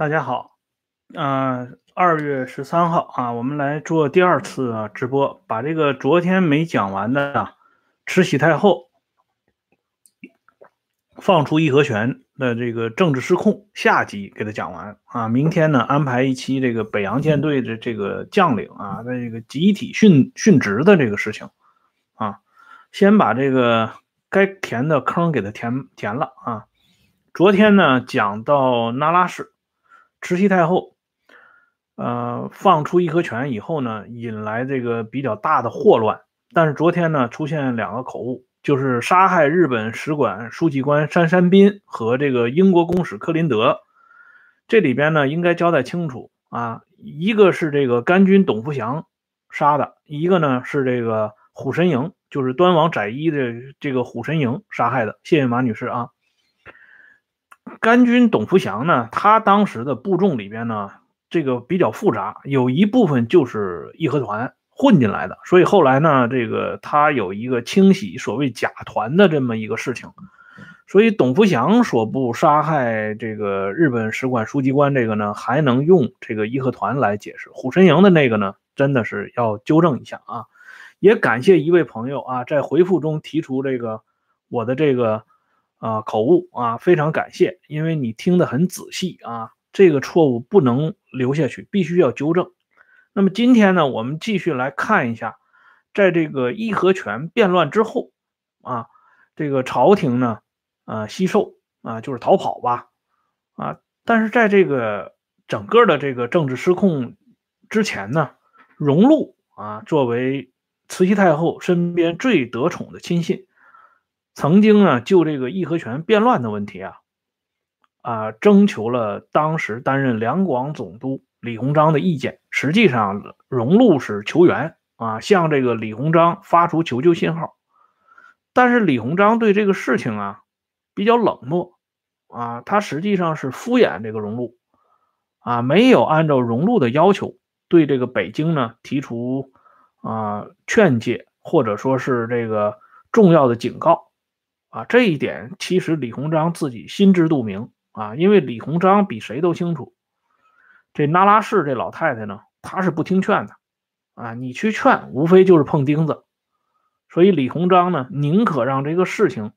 大家好，呃，二月十三号啊，我们来做第二次直播，把这个昨天没讲完的啊，慈禧太后放出义和拳的这个政治失控下集给他讲完啊。明天呢，安排一期这个北洋舰队的这个将领啊的这个集体殉殉职的这个事情啊，先把这个该填的坑给他填填了啊。昨天呢，讲到那拉氏。慈禧太后，呃，放出义和拳以后呢，引来这个比较大的祸乱。但是昨天呢，出现两个口误，就是杀害日本使馆书记官山山彬和这个英国公使克林德。这里边呢，应该交代清楚啊，一个是这个甘军董福祥杀的，一个呢是这个虎神营，就是端王载一的这个虎神营杀害的。谢谢马女士啊。甘军董福祥呢，他当时的部众里边呢，这个比较复杂，有一部分就是义和团混进来的，所以后来呢，这个他有一个清洗所谓假团的这么一个事情，所以董福祥所部杀害这个日本使馆书记官这个呢，还能用这个义和团来解释。虎神营的那个呢，真的是要纠正一下啊！也感谢一位朋友啊，在回复中提出这个我的这个。啊，口误啊，非常感谢，因为你听得很仔细啊，这个错误不能留下去，必须要纠正。那么今天呢，我们继续来看一下，在这个义和拳变乱之后啊，这个朝廷呢，啊，西狩啊，就是逃跑吧，啊，但是在这个整个的这个政治失控之前呢，荣禄啊，作为慈禧太后身边最得宠的亲信。曾经呢，就这个义和拳变乱的问题啊，啊，征求了当时担任两广总督李鸿章的意见。实际上，荣禄是求援啊，向这个李鸿章发出求救信号。但是李鸿章对这个事情啊比较冷漠啊，他实际上是敷衍这个荣禄啊，没有按照荣禄的要求对这个北京呢提出啊劝诫，或者说是这个重要的警告。啊，这一点其实李鸿章自己心知肚明啊，因为李鸿章比谁都清楚，这那拉氏这老太太呢，她是不听劝的啊，你去劝，无非就是碰钉子，所以李鸿章呢，宁可让这个事情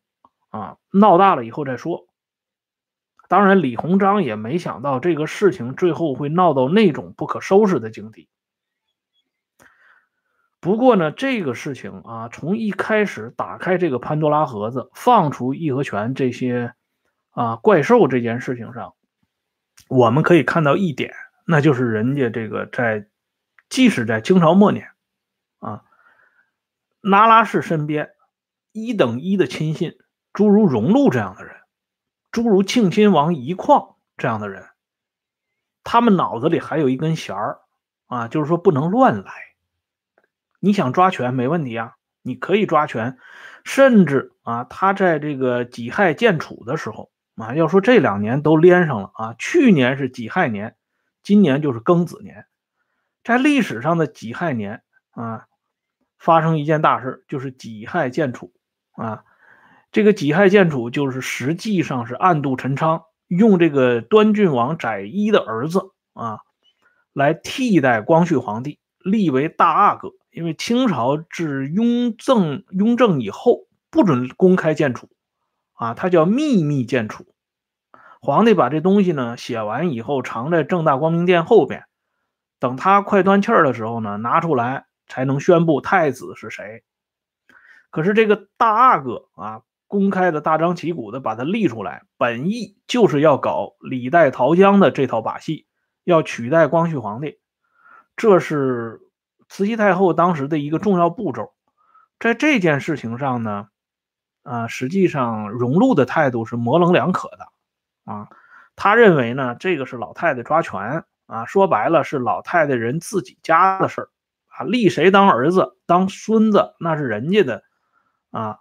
啊闹大了以后再说。当然，李鸿章也没想到这个事情最后会闹到那种不可收拾的境地。不过呢，这个事情啊，从一开始打开这个潘多拉盒子，放出义和拳这些啊怪兽这件事情上，我们可以看到一点，那就是人家这个在，即使在清朝末年啊，那拉氏身边一等一的亲信，诸如荣禄这样的人，诸如庆亲王一况这样的人，他们脑子里还有一根弦儿啊，就是说不能乱来。你想抓权没问题啊，你可以抓权，甚至啊，他在这个己亥建储的时候啊，要说这两年都连上了啊，去年是己亥年，今年就是庚子年，在历史上的己亥年啊，发生一件大事，就是己亥建储啊，这个己亥建储就是实际上是暗度陈仓，用这个端郡王载一的儿子啊，来替代光绪皇帝，立为大阿哥。因为清朝至雍正雍正以后不准公开建储，啊，它叫秘密建储。皇帝把这东西呢写完以后，藏在正大光明殿后边，等他快断气儿的时候呢，拿出来才能宣布太子是谁。可是这个大阿哥啊，公开的大张旗鼓的把他立出来，本意就是要搞李代桃僵的这套把戏，要取代光绪皇帝，这是。慈禧太后当时的一个重要步骤，在这件事情上呢，啊，实际上荣禄的态度是模棱两可的，啊，他认为呢，这个是老太太抓权，啊，说白了是老太太人自己家的事儿，啊，立谁当儿子、当孙子那是人家的，啊，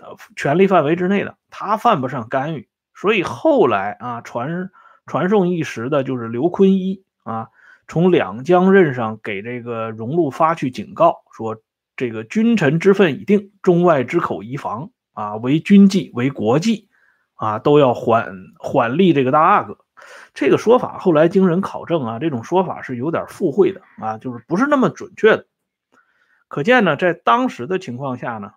呃，权力范围之内的，他犯不上干预。所以后来啊，传传颂一时的就是刘坤一啊。从两江任上给这个荣禄发去警告，说这个君臣之分已定，中外之口宜防啊，为军纪为国纪啊，都要缓缓立这个大阿哥这个说法后来经人考证啊，这种说法是有点附会的啊，就是不是那么准确的。可见呢，在当时的情况下呢，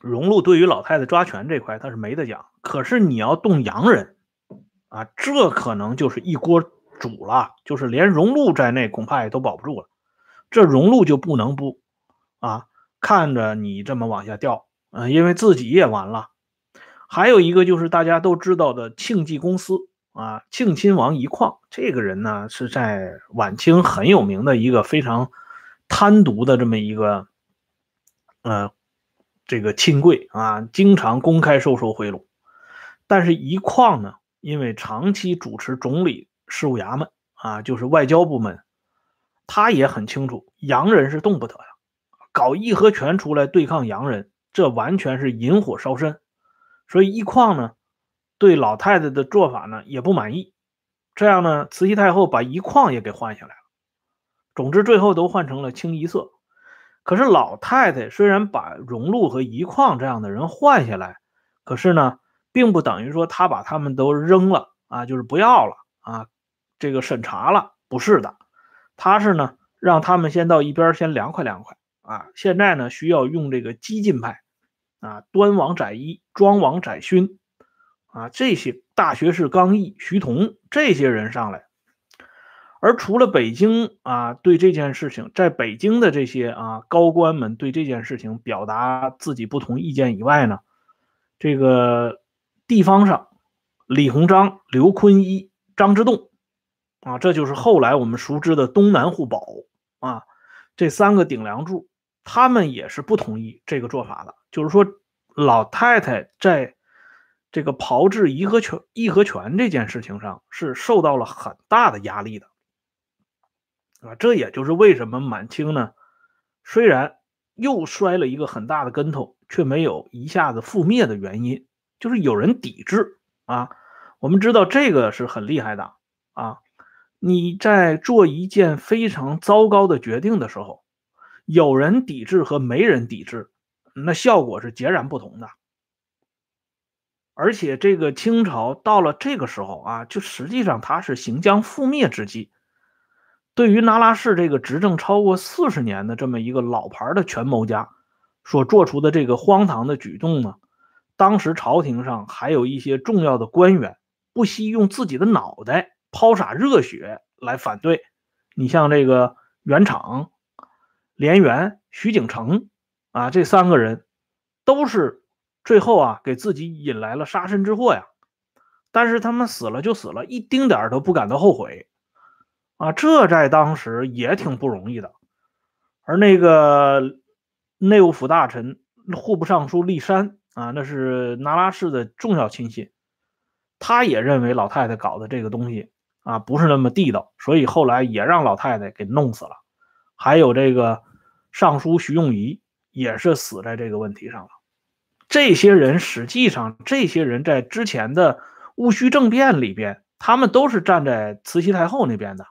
荣禄对于老太太抓权这块他是没得讲。可是你要动洋人啊，这可能就是一锅主了，就是连荣禄在内恐怕也都保不住了。这荣禄就不能不啊看着你这么往下掉啊，因为自己也完了。还有一个就是大家都知道的庆记公司啊，庆亲王遗矿这个人呢，是在晚清很有名的一个非常。贪渎的这么一个，呃，这个亲贵啊，经常公开收受贿赂。但是一矿呢，因为长期主持总理事务衙门啊，就是外交部门，他也很清楚洋人是动不得的，搞义和拳出来对抗洋人，这完全是引火烧身。所以一矿呢，对老太太的做法呢也不满意。这样呢，慈禧太后把一矿也给换下来了。总之，最后都换成了清一色。可是老太太虽然把荣禄和一矿这样的人换下来，可是呢，并不等于说她把他们都扔了啊，就是不要了啊，这个审查了，不是的，他是呢，让他们先到一边先凉快凉快啊。现在呢，需要用这个激进派啊，端王载一、庄王载勋啊，这些大学士刚毅、徐同这些人上来。而除了北京啊，对这件事情，在北京的这些啊高官们对这件事情表达自己不同意见以外呢，这个地方上，李鸿章、刘坤一、张之洞啊，这就是后来我们熟知的东南互保啊，这三个顶梁柱，他们也是不同意这个做法的。就是说，老太太在这个炮制颐和拳、颐和拳这件事情上是受到了很大的压力的。啊，这也就是为什么满清呢，虽然又摔了一个很大的跟头，却没有一下子覆灭的原因，就是有人抵制啊。我们知道这个是很厉害的啊。你在做一件非常糟糕的决定的时候，有人抵制和没人抵制，那效果是截然不同的。而且这个清朝到了这个时候啊，就实际上它是行将覆灭之际。对于那拉氏这个执政超过四十年的这么一个老牌的权谋家所做出的这个荒唐的举动呢，当时朝廷上还有一些重要的官员不惜用自己的脑袋抛洒热血来反对。你像这个袁敞、连元、徐景成啊，这三个人都是最后啊给自己引来了杀身之祸呀。但是他们死了就死了，一丁点都不感到后悔。啊，这在当时也挺不容易的。而那个内务府大臣、户部尚书立山啊，那是那拉氏的重要亲信，他也认为老太太搞的这个东西啊不是那么地道，所以后来也让老太太给弄死了。还有这个尚书徐永仪也是死在这个问题上了。这些人实际上，这些人在之前的戊戌政变里边，他们都是站在慈禧太后那边的。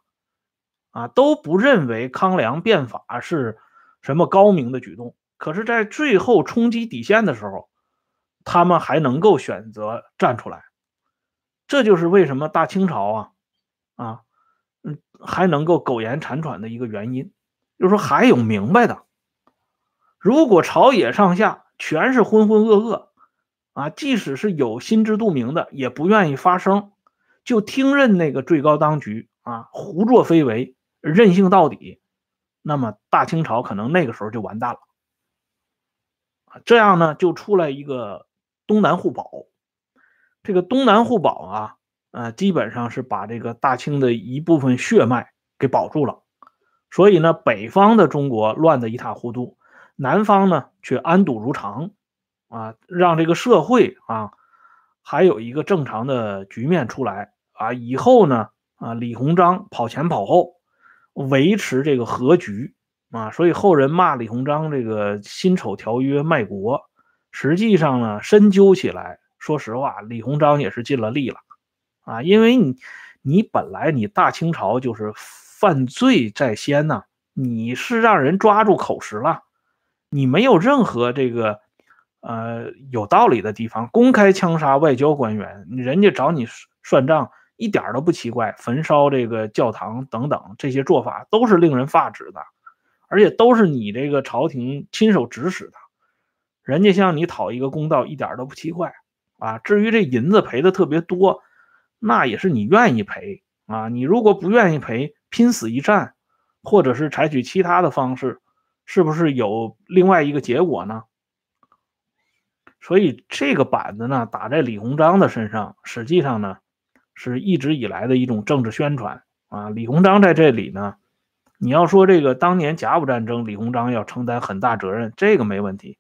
啊，都不认为康梁变法是什么高明的举动，可是，在最后冲击底线的时候，他们还能够选择站出来，这就是为什么大清朝啊，啊，嗯，还能够苟延残喘的一个原因。就是说，还有明白的，如果朝野上下全是浑浑噩噩，啊，即使是有心知肚明的，也不愿意发声，就听任那个最高当局啊胡作非为。任性到底，那么大清朝可能那个时候就完蛋了！这样呢，就出来一个东南互保。这个东南互保啊，呃，基本上是把这个大清的一部分血脉给保住了。所以呢，北方的中国乱得一塌糊涂，南方呢却安堵如常啊，让这个社会啊还有一个正常的局面出来啊。以后呢，啊，李鸿章跑前跑后。维持这个和局啊，所以后人骂李鸿章这个辛丑条约卖国，实际上呢，深究起来，说实话，李鸿章也是尽了力了啊，因为你你本来你大清朝就是犯罪在先呐，你是让人抓住口实了，你没有任何这个呃有道理的地方，公开枪杀外交官员，人家找你算账一点都不奇怪。焚烧这个教堂等等这些做法都是令人发指的，而且都是你这个朝廷亲手指使的，人家向你讨一个公道一点都不奇怪啊。至于这银子赔的特别多，那也是你愿意赔啊。你如果不愿意赔，拼死一战，或者是采取其他的方式。是不是有另外一个结果呢？所以这个板子呢打在李鸿章的身上，实际上呢是一直以来的一种政治宣传啊。李鸿章在这里呢，你要说这个当年甲午战争，李鸿章要承担很大责任，这个没问题。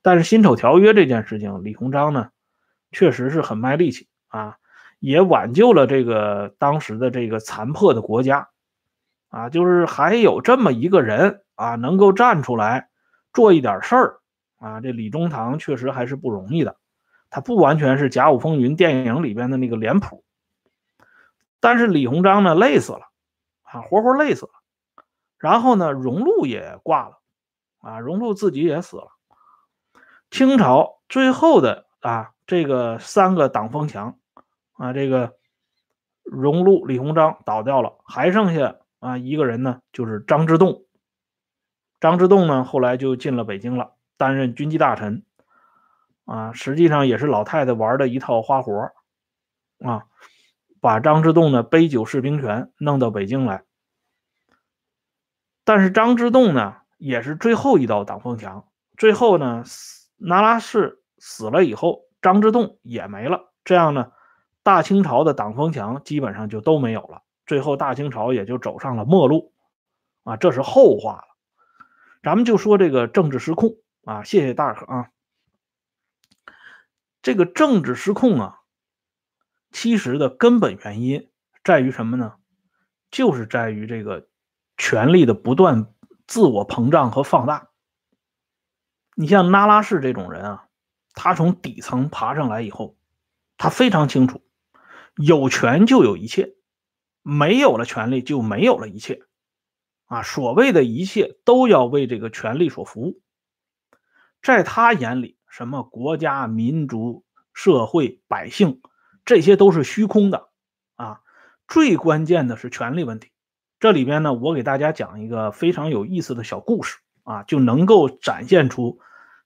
但是辛丑条约这件事情，李鸿章呢确实是很卖力气啊，也挽救了这个当时的这个残破的国家啊，就是还有这么一个人。啊，能够站出来做一点事儿啊，这李中堂确实还是不容易的。他不完全是《甲午风云》电影里边的那个脸谱，但是李鸿章呢，累死了啊，活活累死了。然后呢，荣禄也挂了啊，荣禄自己也死了。清朝最后的啊，这个三个挡风墙啊，这个荣禄、李鸿章倒掉了，还剩下啊一个人呢，就是张之洞。张之洞呢，后来就进了北京了，担任军机大臣，啊，实际上也是老太太玩的一套花活啊，把张之洞呢杯酒释兵权弄到北京来。但是张之洞呢，也是最后一道挡风墙。最后呢，那拉氏死了以后，张之洞也没了。这样呢，大清朝的挡风墙基本上就都没有了。最后大清朝也就走上了末路，啊，这是后话了。咱们就说这个政治失控啊，谢谢大可啊。这个政治失控啊，其实的根本原因在于什么呢？就是在于这个权力的不断自我膨胀和放大。你像那拉氏这种人啊，他从底层爬上来以后，他非常清楚，有权就有一切，没有了权力就没有了一切。啊，所谓的一切都要为这个权力所服务，在他眼里，什么国家、民族、社会、百姓，这些都是虚空的。啊，最关键的是权力问题。这里边呢，我给大家讲一个非常有意思的小故事啊，就能够展现出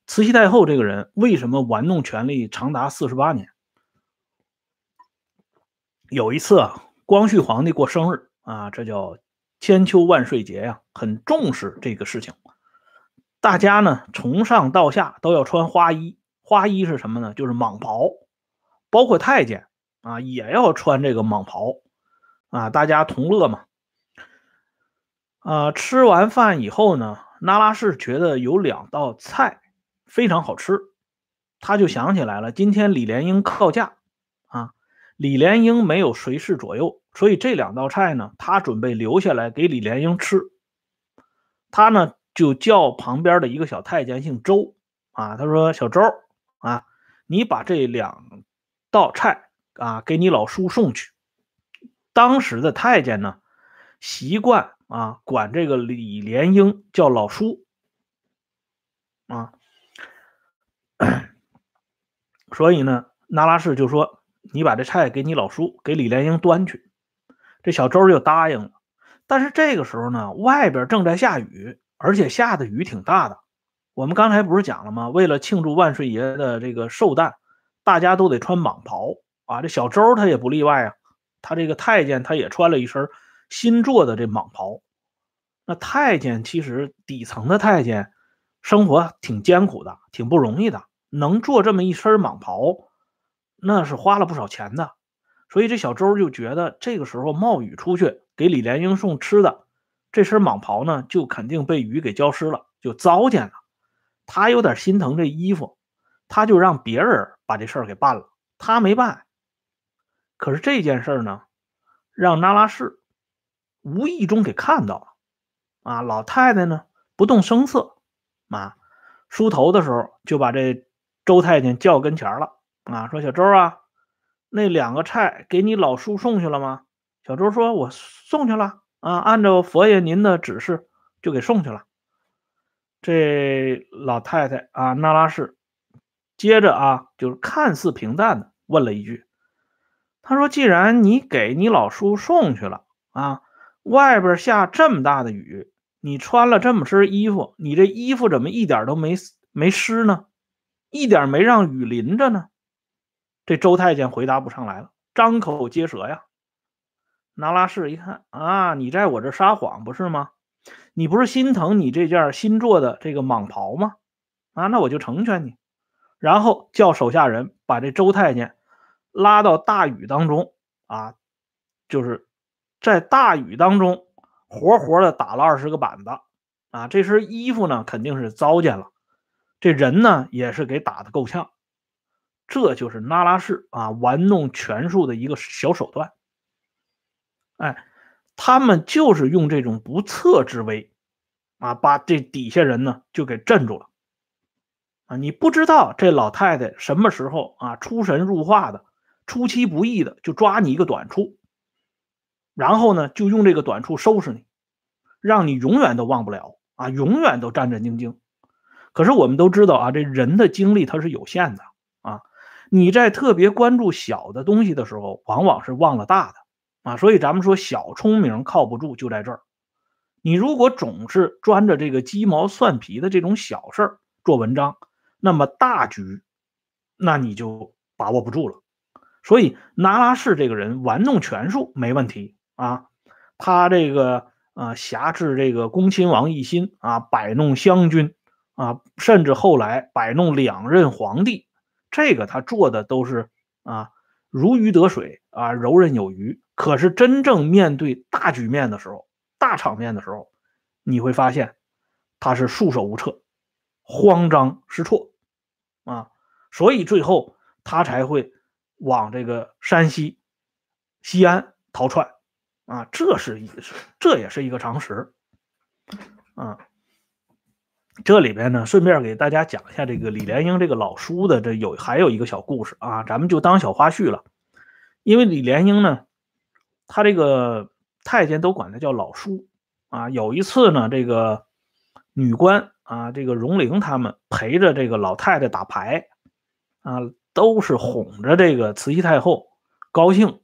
慈禧太后这个人为什么玩弄权力长达四十八年。有一次啊，光绪皇帝过生日啊，这叫。千秋万岁节呀，很重视这个事情。大家呢，从上到下都要穿花衣。花衣是什么呢？就是蟒袍。包括太监啊，也要穿这个蟒袍啊。大家同乐嘛。啊，吃完饭以后呢，那拉氏觉得有两道菜非常好吃，他就想起来了，今天李莲英告假。李莲英没有随侍左右。所以这两道菜呢，他准备留下来给李莲英吃。他呢就叫旁边的一个小太监，姓周啊。他说：“小周啊，你把这两道菜啊给你老叔送去。”当时的太监呢习惯啊管这个李莲英叫老叔啊，所以呢，那拉氏就说：“你把这菜给你老叔，给李莲英端去。”这小周就答应了，但是这个时候呢，外边正在下雨，而且下的雨挺大的。我们刚才不是讲了吗？为了庆祝万岁爷的这个寿诞，大家都得穿蟒袍啊。这小周他也不例外啊，他这个太监他也穿了一身新做的这蟒袍。那太监其实底层的太监生活挺艰苦的，挺不容易的，能做这么一身蟒袍，那是花了不少钱的。所以这小周就觉得，这个时候冒雨出去给李莲英送吃的，这身蟒袍呢，就肯定被雨给浇湿了，就糟践了。他有点心疼这衣服，他就让别人把这事儿给办了，他没办。可是这件事呢，让那拉氏无意中给看到了。啊，老太太呢不动声色，啊，梳头的时候就把这周太监叫跟前了，啊，说小周啊。那两个菜给你老叔送去了吗？小周说：“我送去了啊，按照佛爷您的指示就给送去了。”这老太太啊，那拉氏接着啊，就是看似平淡的问了一句：“他说，既然你给你老叔送去了啊，外边下这么大的雨，你穿了这么身衣服，你这衣服怎么一点都没没湿呢？一点没让雨淋着呢？”这周太监回答不上来了，张口结舌呀。那拉氏一看啊，你在我这撒谎不是吗？你不是心疼你这件新做的这个蟒袍吗？啊，那我就成全你。然后叫手下人把这周太监拉到大雨当中啊，就是在大雨当中活活的打了二十个板子啊。这身衣服呢肯定是糟践了，这人呢也是给打的够呛。这就是那拉氏啊玩弄权术的一个小手段。哎，他们就是用这种不测之威啊，把这底下人呢就给镇住了。啊，你不知道这老太太什么时候啊出神入化的，出其不意的就抓你一个短处，然后呢就用这个短处收拾你，让你永远都忘不了啊，永远都战战兢兢。可是我们都知道啊，这人的精力它是有限的，你在特别关注小的东西的时候，往往是忘了大的啊。所以咱们说小聪明靠不住就在这儿，你如果总是钻着这个鸡毛蒜皮的这种小事儿做文章。那么大局，那你就把握不住了。所以那拉氏这个人玩弄权术没问题啊，他这个啊挟制这个恭亲王奕欣啊，摆弄湘军啊，甚至后来摆弄两任皇帝，这个他做的都是啊如鱼得水啊，游刃有余。可是真正面对大局面的时候，大场面的时候，你会发现他是束手无策，慌张失措。啊，所以最后他才会往这个山西西安逃窜啊，这是一这也是一个常识啊。这里边呢，顺便给大家讲一下这个李莲英这个老叔的这有还有一个小故事啊，咱们就当小花絮了。因为李莲英呢，他这个太监都管他叫老叔啊。有一次呢，这个女官。啊，这个荣陵他们陪着这个老太太打牌，啊，都是哄着这个慈禧太后高兴，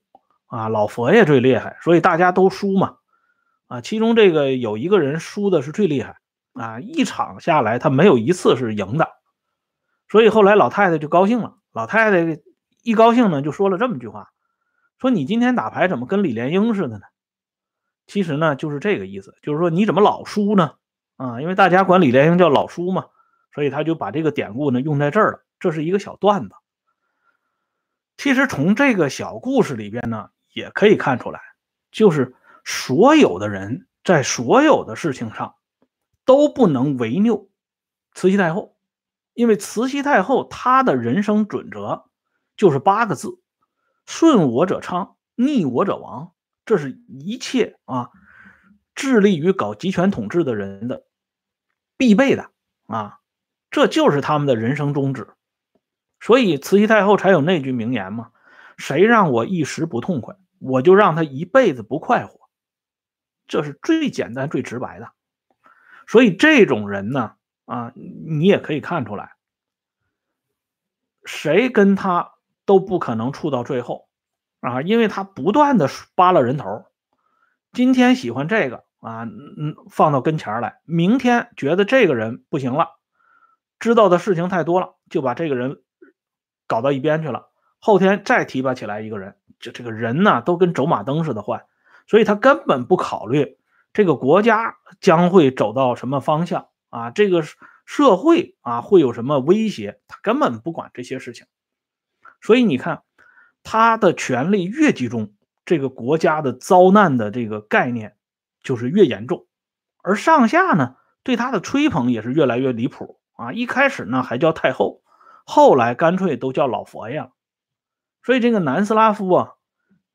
啊，老佛爷最厉害，所以大家都输嘛，啊，其中这个有一个人输的是最厉害，啊，一场下来他没有一次是赢的，所以后来老太太就高兴了，老太太一高兴呢，就说了这么句话，说你今天打牌怎么跟李莲英似的呢？其实呢就是这个意思，就是说你怎么老输呢？啊，因为大家管李莲英叫老叔嘛，所以他就把这个典故呢用在这儿了。这是一个小段子。其实从这个小故事里边呢，也可以看出来，就是所有的人在所有的事情上都不能违拗慈禧太后，因为慈禧太后她的人生准则就是八个字：顺我者昌，逆我者亡。这是一切啊，致力于搞集权统治的人的。必备的啊，这就是他们的人生宗旨，所以慈禧太后才有那句名言嘛：“谁让我一时不痛快，我就让他一辈子不快活。”这是最简单、最直白的。所以这种人呢，啊，你也可以看出来，谁跟他都不可能处到最后啊，因为他不断的扒拉人头，今天喜欢这个。啊，嗯，放到跟前来。明天觉得这个人不行了，知道的事情太多了，就把这个人搞到一边去了。后天再提拔起来一个人，就这个人呢，都跟走马灯似的换，所以他根本不考虑这个国家将会走到什么方向啊，这个社会啊会有什么威胁，他根本不管这些事情。所以你看，他的权力越集中，这个国家的遭难的这个概念。就是越严重，而上下呢对他的吹捧也是越来越离谱啊！一开始呢还叫太后，后来干脆都叫老佛爷了。所以这个南斯拉夫啊，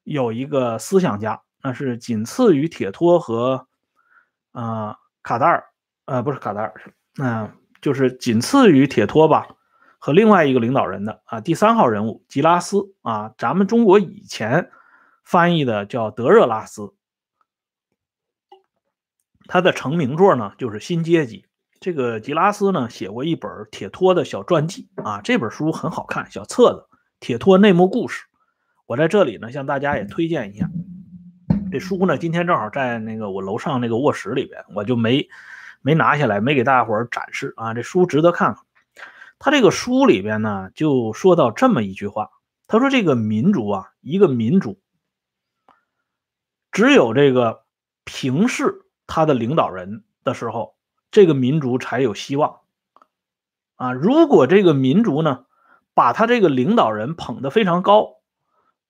有一个思想家，那是仅次于铁托和啊卡达尔，呃不是卡达尔，嗯就是仅次于铁托吧和另外一个领导人的啊第三号人物吉拉斯啊，咱们中国以前翻译的叫德热拉斯。他的成名作呢，就是《新阶级》这个吉拉斯呢写过一本铁托的小传记啊，这本书很好看，小册子《铁托内幕故事》。我在这里呢向大家也推荐一下。这书呢今天正好在那个我楼上那个卧室里边，我就没没拿下来，没给大家伙展示啊。这书值得看看。他这个书里边呢就说到这么一句话，他说这个民族啊，一个民族只有这个平视他的领导人的时候。这个民族才有希望啊！如果这个民族呢，把他这个领导人捧得非常高，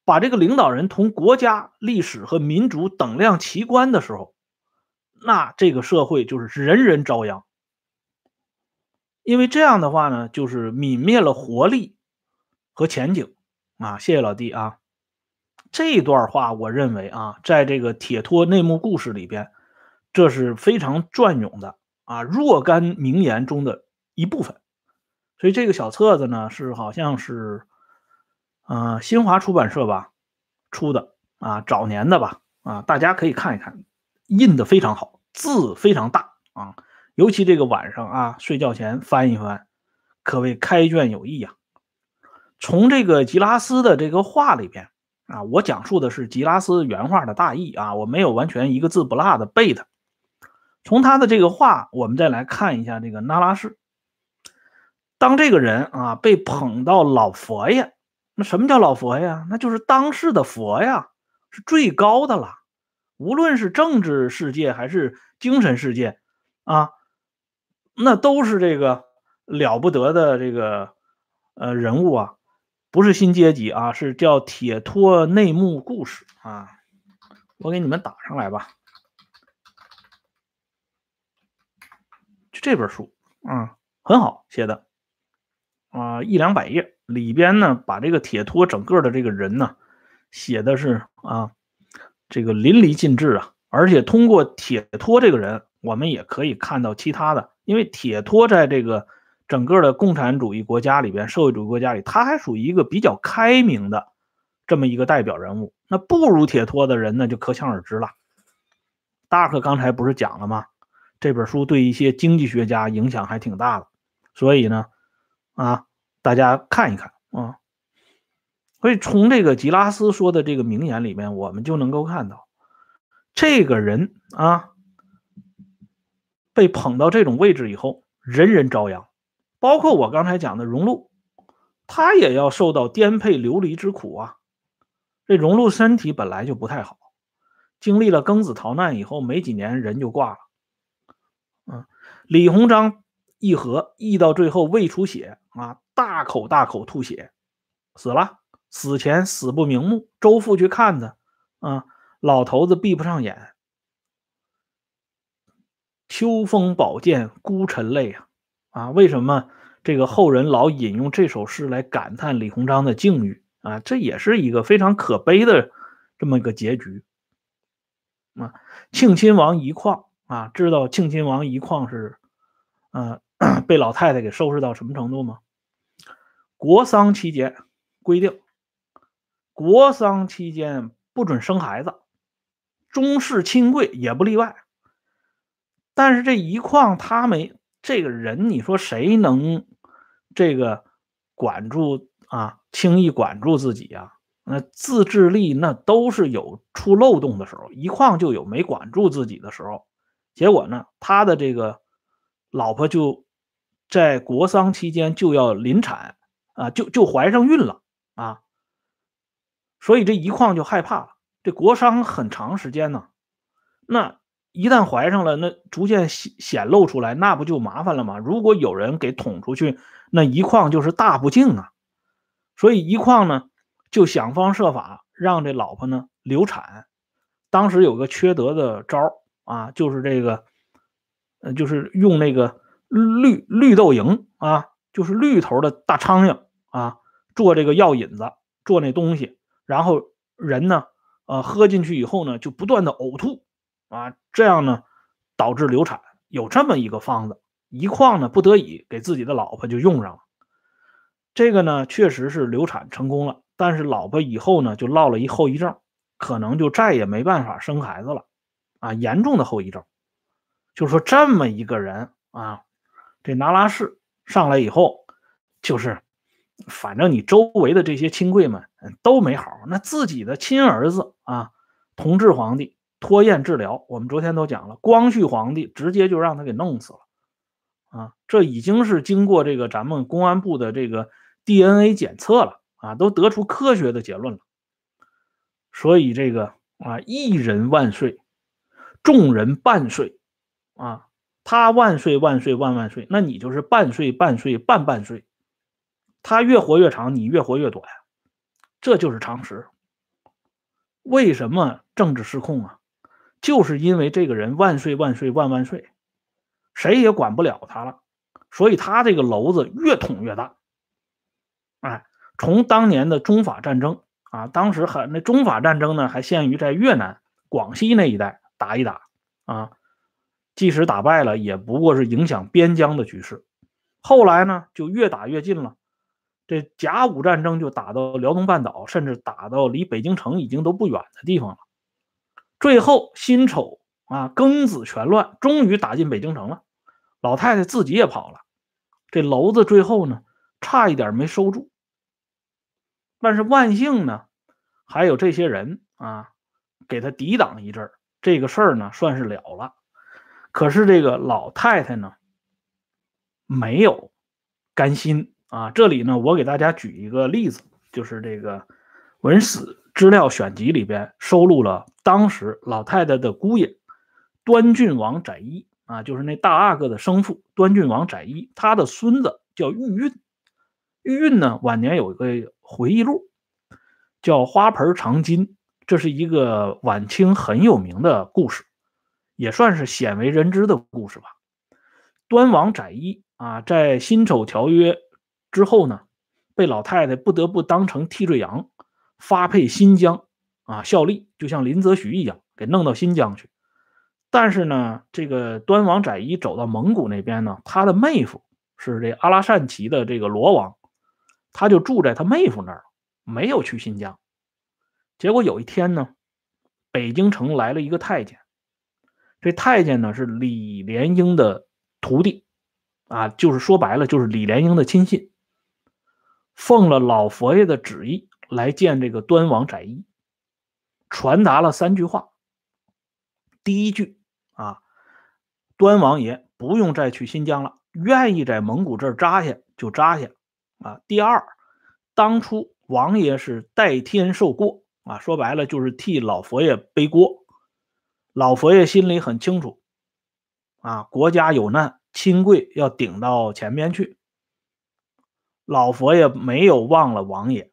把这个领导人同国家、历史和民族等量齐观的时候，那这个社会就是人人遭殃。因为这样的话呢，就是泯灭了活力和前景啊！谢谢老弟啊！这段话我认为啊，在这个铁托内幕故事里边，这是非常隽永的。啊，若干名言中的一部分，所以这个小册子呢是好像是，呃，新华出版社吧出的啊，早年的吧啊，大家可以看一看，印的非常好，字非常大啊，尤其这个晚上啊睡觉前翻一翻，可谓开卷有益呀。从这个吉拉斯的这个话里边啊，我讲述的是吉拉斯原话的大意啊，我没有完全一个字不落的背它。从他的这个话，我们再来看一下这个那拉氏。当这个人啊被捧到老佛爷，那什么叫老佛爷？那就是当世的佛呀，是最高的了。无论是政治世界还是精神世界啊，那都是这个了不得的这个呃人物啊，不是新阶级啊，是叫铁托内幕故事啊。我给你们打上来吧。就这本书啊，很好写的啊，一两百页里边呢，把这个铁托整个的这个人呢，写的是啊，这个淋漓尽致啊。而且通过铁托这个人，我们也可以看到其他的，因为铁托在这个整个的共产主义国家里边，社会主义国家里，他还属于一个比较开明的这么一个代表人物。那不如铁托的人呢，就可想而知了。大克刚才不是讲了吗？这本书对一些经济学家影响还挺大的，所以呢，啊，大家看一看啊。所以从这个吉拉斯说的这个名言里面，我们就能够看到，这个人啊，被捧到这种位置以后，人人遭殃，包括我刚才讲的荣禄，他也要受到颠沛流离之苦啊。这荣禄身体本来就不太好，经历了庚子逃难以后，没几年人就挂了。嗯，李鸿章议和议到最后胃出血啊，大口大口吐血，死了。死前死不瞑目，周父去看他啊，老头子闭不上眼。秋风宝剑孤臣泪啊啊！为什么这个后人老引用这首诗来感叹李鸿章的境遇啊？这也是一个非常可悲的这么一个结局啊！庆亲王一矿。啊，知道庆亲王一矿是，呃，被老太太给收拾到什么程度吗？国丧期间规定，国丧期间不准生孩子，中式亲贵也不例外。但是这一况他没这个人，你说谁能这个管住啊？轻易管住自己呀？那自制力那都是有出漏洞的时候，一况就有没管住自己的时候。结果呢，他的这个老婆就在国丧期间就要临产啊，就就怀上孕了啊，所以这一况就害怕了。这国丧很长时间呢，那一旦怀上了，那逐渐显显露出来，那不就麻烦了吗？如果有人给捅出去，那一况就是大不敬啊。所以一况呢，就想方设法让这老婆呢流产。当时有个缺德的招儿。啊，就是这个，呃，就是用那个绿绿豆蝇啊，就是绿头的大苍蝇啊，做这个药引子，做那东西，然后人呢，呃，喝进去以后呢，就不断的呕吐啊，这样呢，导致流产。有这么一个方子，一矿呢，不得已给自己的老婆就用上了。这个呢，确实是流产成功了，但是老婆以后呢，就落了一后遗症，可能就再也没办法生孩子了。啊，严重的后遗症，就是说这么一个人啊，这拿拉氏上来以后，就是反正你周围的这些亲贵们都没好，那自己的亲儿子啊，同治皇帝拖延治疗，我们昨天都讲了，光绪皇帝直接就让他给弄死了啊！这已经是经过这个咱们公安部的这个 DNA 检测了啊，都得出科学的结论了。所以这个啊，一人万岁，众人半岁啊。他万岁万岁万万岁，那你就是半岁半岁半半岁，他越活越长，你越活越短，这就是常识。为什么政治失控啊？就是因为这个人万岁万岁万万岁，谁也管不了他了，所以他这个篓子越捅越大。哎，从当年的中法战争啊，当时还那中法战争呢，还限于在越南、广西那一带打一打啊。即使打败了，也不过是影响边疆的局势。后来呢，就越打越近了。这甲午战争就打到辽东半岛，甚至打到离北京城已经都不远的地方了。最后辛丑啊，庚子全乱，终于打进北京城了。老太太自己也跑了，这娄子最后呢，差一点没收住。但是万幸呢，还有这些人啊，给他抵挡一阵这个事儿呢，算是了了。可是这个老太太呢，没有甘心啊！这里呢，我给大家举一个例子，就是这个《文史资料选集》里边收录了当时老太太的姑爷端郡王载一啊，就是那大阿哥的生父端郡王载一，他的孙子叫玉运。玉运呢，晚年有一个回忆录，叫《花盆长金》，这是一个晚清很有名的故事。也算是鲜为人知的故事吧。端王载一啊，在辛丑条约之后呢，被老太太不得不当成替罪羊，发配新疆啊效力，就像林则徐一样，给弄到新疆去。但是呢，这个端王载一走到蒙古那边呢，他的妹夫是这阿拉善旗的这个罗王，他就住在他妹夫那儿，没有去新疆。结果有一天呢，北京城来了一个太监。这太监呢是李莲英的徒弟，啊，就是说白了就是李莲英的亲信，奉了老佛爷的旨意来见这个端王载一，传达了三句话。第一句啊，端王爷不用再去新疆了，愿意在蒙古这儿扎下就扎下啊。第二，当初王爷是代天受过啊，说白了就是替老佛爷背锅。老佛爷心里很清楚，啊，国家有难，亲贵要顶到前面去。老佛爷没有忘了王爷，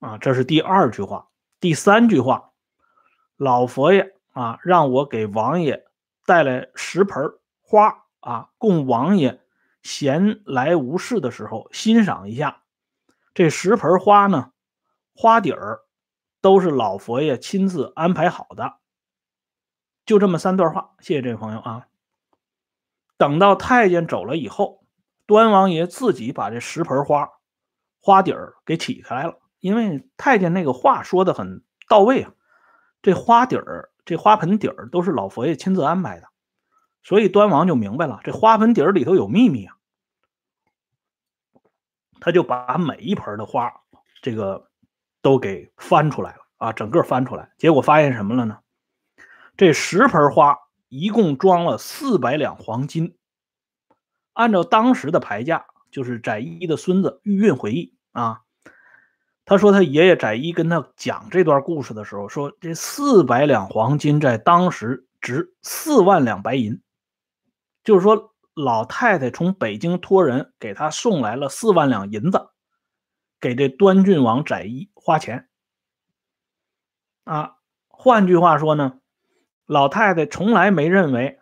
啊，这是第二句话。第三句话，老佛爷啊，让我给王爷带来十盆花啊，供王爷闲来无事的时候欣赏一下。这十盆花呢，花底儿都是老佛爷亲自安排好的。就这么三段话，谢谢这位朋友啊。等到太监走了以后，端王爷自己把这十盆花花底儿给起开了，因为太监那个话说的很到位啊。这花底儿、这花盆底儿都是老佛爷亲自安排的，所以端王就明白了，这花盆底儿里头有秘密啊。他就把每一盆的花这个都给翻出来了啊，整个翻出来，结果发现什么了呢？这十盆花一共装了四百两黄金。按照当时的牌价，就是翟一的孙子玉运回忆啊，他说他爷爷翟一跟他讲这段故事的时候，说这四百两黄金在当时值四万两白银，就是说老太太从北京托人给他送来了四万两银子，给这端郡王翟一花钱啊。换句话说呢？老太太从来没认为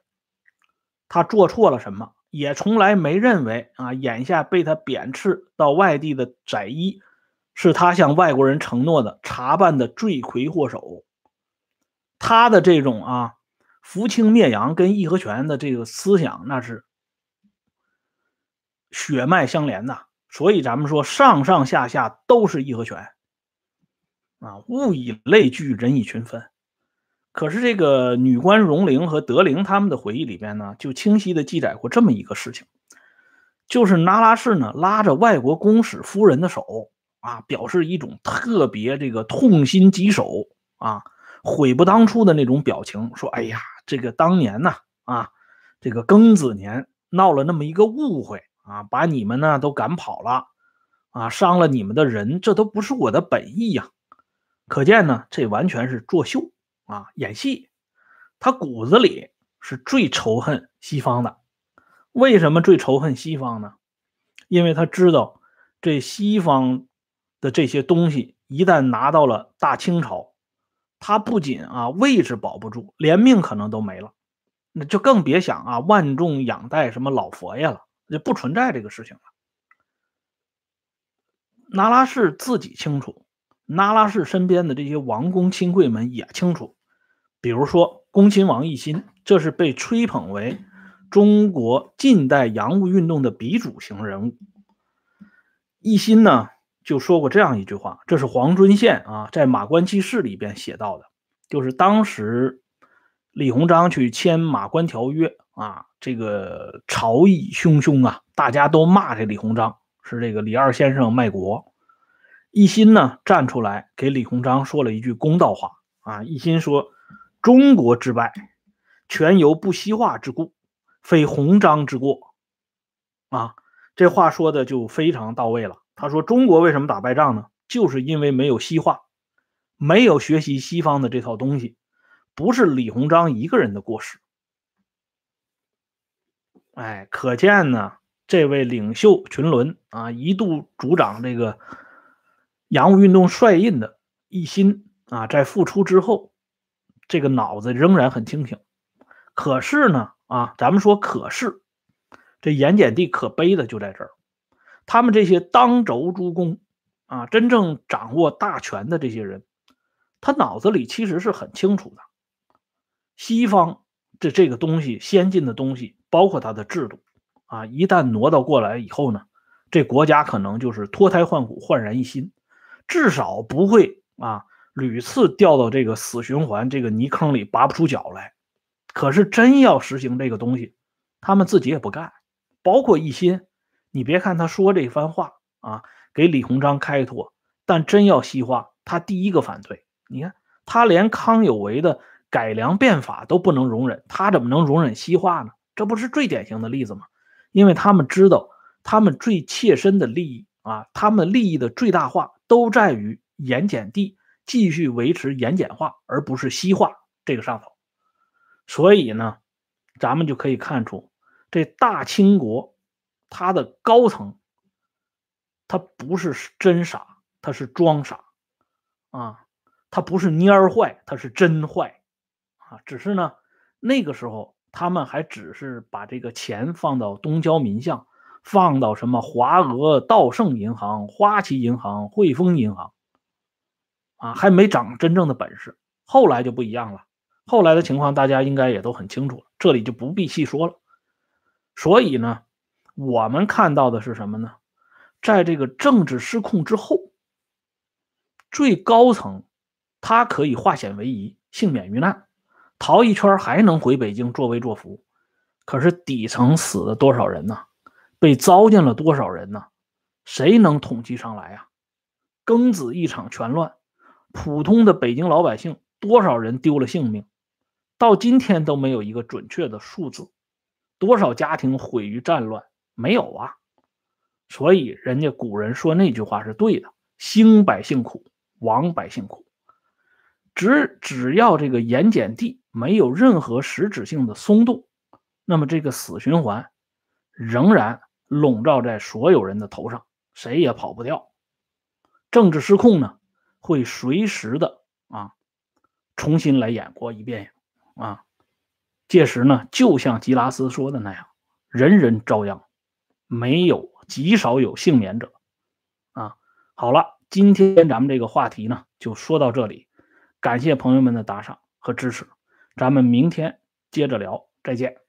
他做错了什么，也从来没认为啊，眼下被他贬斥到外地的载一，是他向外国人承诺的查办的罪魁祸首。他的这种啊，扶清灭洋跟义和拳的这个思想，那是血脉相连的。所以咱们说，上上下下都是义和拳啊，物以类聚，人以群分。可是这个女官荣龄和德龄他们的回忆里边呢，就清晰的记载过这么一个事情，就是那拉氏呢拉着外国公使夫人的手啊，表示一种特别这个痛心疾首啊、悔不当初的那种表情，说：“哎呀，这个当年呐啊，这个庚子年闹了那么一个误会啊，把你们呢都赶跑了啊，伤了你们的人，这都不是我的本意呀。可见呢，这完全是作秀啊，演戏。他骨子里是最仇恨西方的。为什么最仇恨西方呢？因为他知道这西方的这些东西一旦拿到了大清朝，他不仅啊位置保不住，连命可能都没了。那就更别想啊万众仰戴什么老佛爷了，就不存在这个事情了。那拉氏自己清楚，那拉氏身边的这些王公亲贵们也清楚。比如说恭亲王奕欣，这是被吹捧为中国近代洋务运动的鼻祖型人物。奕欣呢就说过这样一句话，这是黄遵宪啊在《马关记事》里边写到的，就是当时李鸿章去签《马关条约》啊，这个朝议汹汹啊，大家都骂这李鸿章是这个李二先生卖国。一心呢站出来给李鸿章说了一句公道话啊，一心说。中国之败，全由不西化之故，非鸿章之过。啊，这话说的就非常到位了。他说：“中国为什么打败仗呢？就是因为没有西化，没有学习西方的这套东西，不是李鸿章一个人的过失。”哎，可见呢，这位领袖群伦啊，一度主掌这个洋务运动帅印的一心啊，在复出之后。这个脑子仍然很清醒，可是呢，啊，咱们说可是，这盐碱地可悲的就在这儿，他们这些当轴诸公啊，真正掌握大权的这些人，他脑子里其实是很清楚的，西方的这个东西，先进的东西，包括它的制度啊，一旦挪到过来以后呢，这国家可能就是脱胎换骨、焕然一新，至少不会啊。屡次掉到这个死循环这个泥坑里拔不出脚来，可是真要实行这个东西，他们自己也不干。包括一心，你别看他说这番话啊，给李鸿章开脱，但真要西化，他第一个反对。你看，他连康有为的改良变法都不能容忍，他怎么能容忍西化呢？这不是最典型的例子吗？因为他们知道，他们最切身的利益啊，他们利益的最大化都在于盐碱地。继续维持盐碱化，而不是西化这个上头，所以呢，咱们就可以看出，这大清国它的高层，他不是真傻，他是装傻啊，他不是蔫坏，他是真坏啊。只是呢，那个时候他们还只是把这个钱放到东交民巷，放到什么华俄道盛银行、花旗银行、汇丰银行。啊，还没长真正的本事，后来就不一样了。后来的情况大家应该也都很清楚了，这里就不必细说了。所以呢，我们看到的是什么呢？在这个政治失控之后，最高层他可以化险为夷，幸免于难，逃一圈还能回北京作威作福。可是底层死了多少人呢？被糟践了多少人呢？谁能统计上来啊？庚子一场全乱。普通的北京老百姓多少人丢了性命，到今天都没有一个准确的数字。多少家庭毁于战乱？没有啊。所以人家古人说那句话是对的：兴百姓苦，亡百姓苦。只只要这个盐碱地没有任何实质性的松动，那么这个死循环仍然笼罩在所有人的头上，谁也跑不掉。政治失控呢？会随时的啊，重新来演过一遍啊，届时呢，就像吉拉斯说的那样，人人遭殃，没有极少有幸免者啊。好了，今天咱们这个话题呢，就说到这里，感谢朋友们的打赏和支持，咱们明天接着聊，再见。